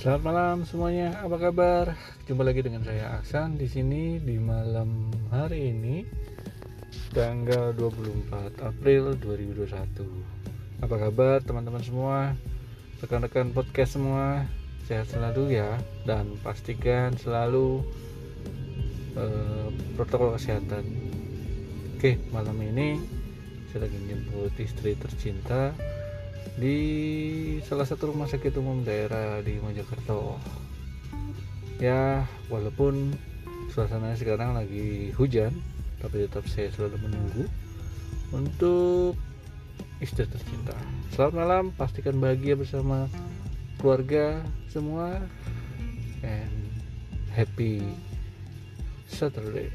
Selamat malam semuanya, apa kabar? Jumpa lagi dengan saya Aksan di sini di malam hari ini tanggal 24 April 2021. Apa kabar teman-teman semua? Rekan-rekan podcast semua sehat selalu ya dan pastikan selalu uh, protokol kesehatan. Oke, malam ini saya lagi menjemput istri tercinta di salah satu rumah sakit umum daerah di Mojokerto. Ya walaupun suasananya sekarang lagi hujan tapi tetap saya selalu menunggu untuk istri tercinta. Selamat malam pastikan bahagia bersama keluarga semua and happy Saturday